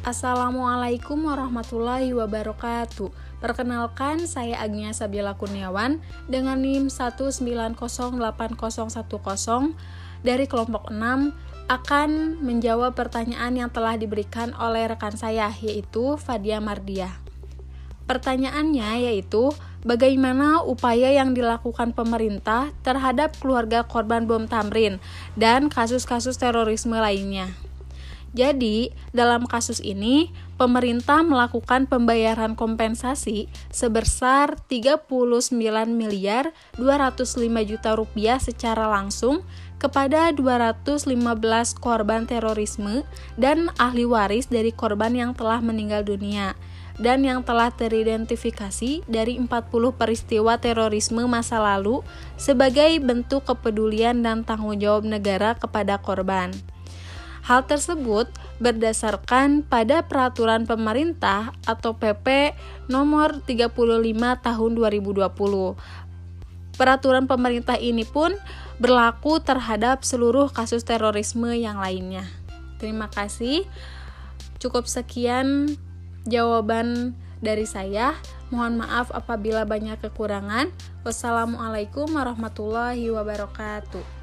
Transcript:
Assalamualaikum warahmatullahi wabarakatuh. Perkenalkan, saya Agnia Sabila Kurniawan dengan NIM 1908010 dari kelompok 6 akan menjawab pertanyaan yang telah diberikan oleh rekan saya yaitu Fadia Mardia. Pertanyaannya yaitu bagaimana upaya yang dilakukan pemerintah terhadap keluarga korban bom Tamrin dan kasus-kasus terorisme lainnya. Jadi, dalam kasus ini, pemerintah melakukan pembayaran kompensasi sebesar 39 miliar 205 juta rupiah secara langsung kepada 215 korban terorisme dan ahli waris dari korban yang telah meninggal dunia dan yang telah teridentifikasi dari 40 peristiwa terorisme masa lalu sebagai bentuk kepedulian dan tanggung jawab negara kepada korban. Hal tersebut berdasarkan pada peraturan pemerintah atau PP nomor 35 tahun 2020. Peraturan pemerintah ini pun berlaku terhadap seluruh kasus terorisme yang lainnya. Terima kasih. Cukup sekian jawaban dari saya. Mohon maaf apabila banyak kekurangan. Wassalamualaikum warahmatullahi wabarakatuh.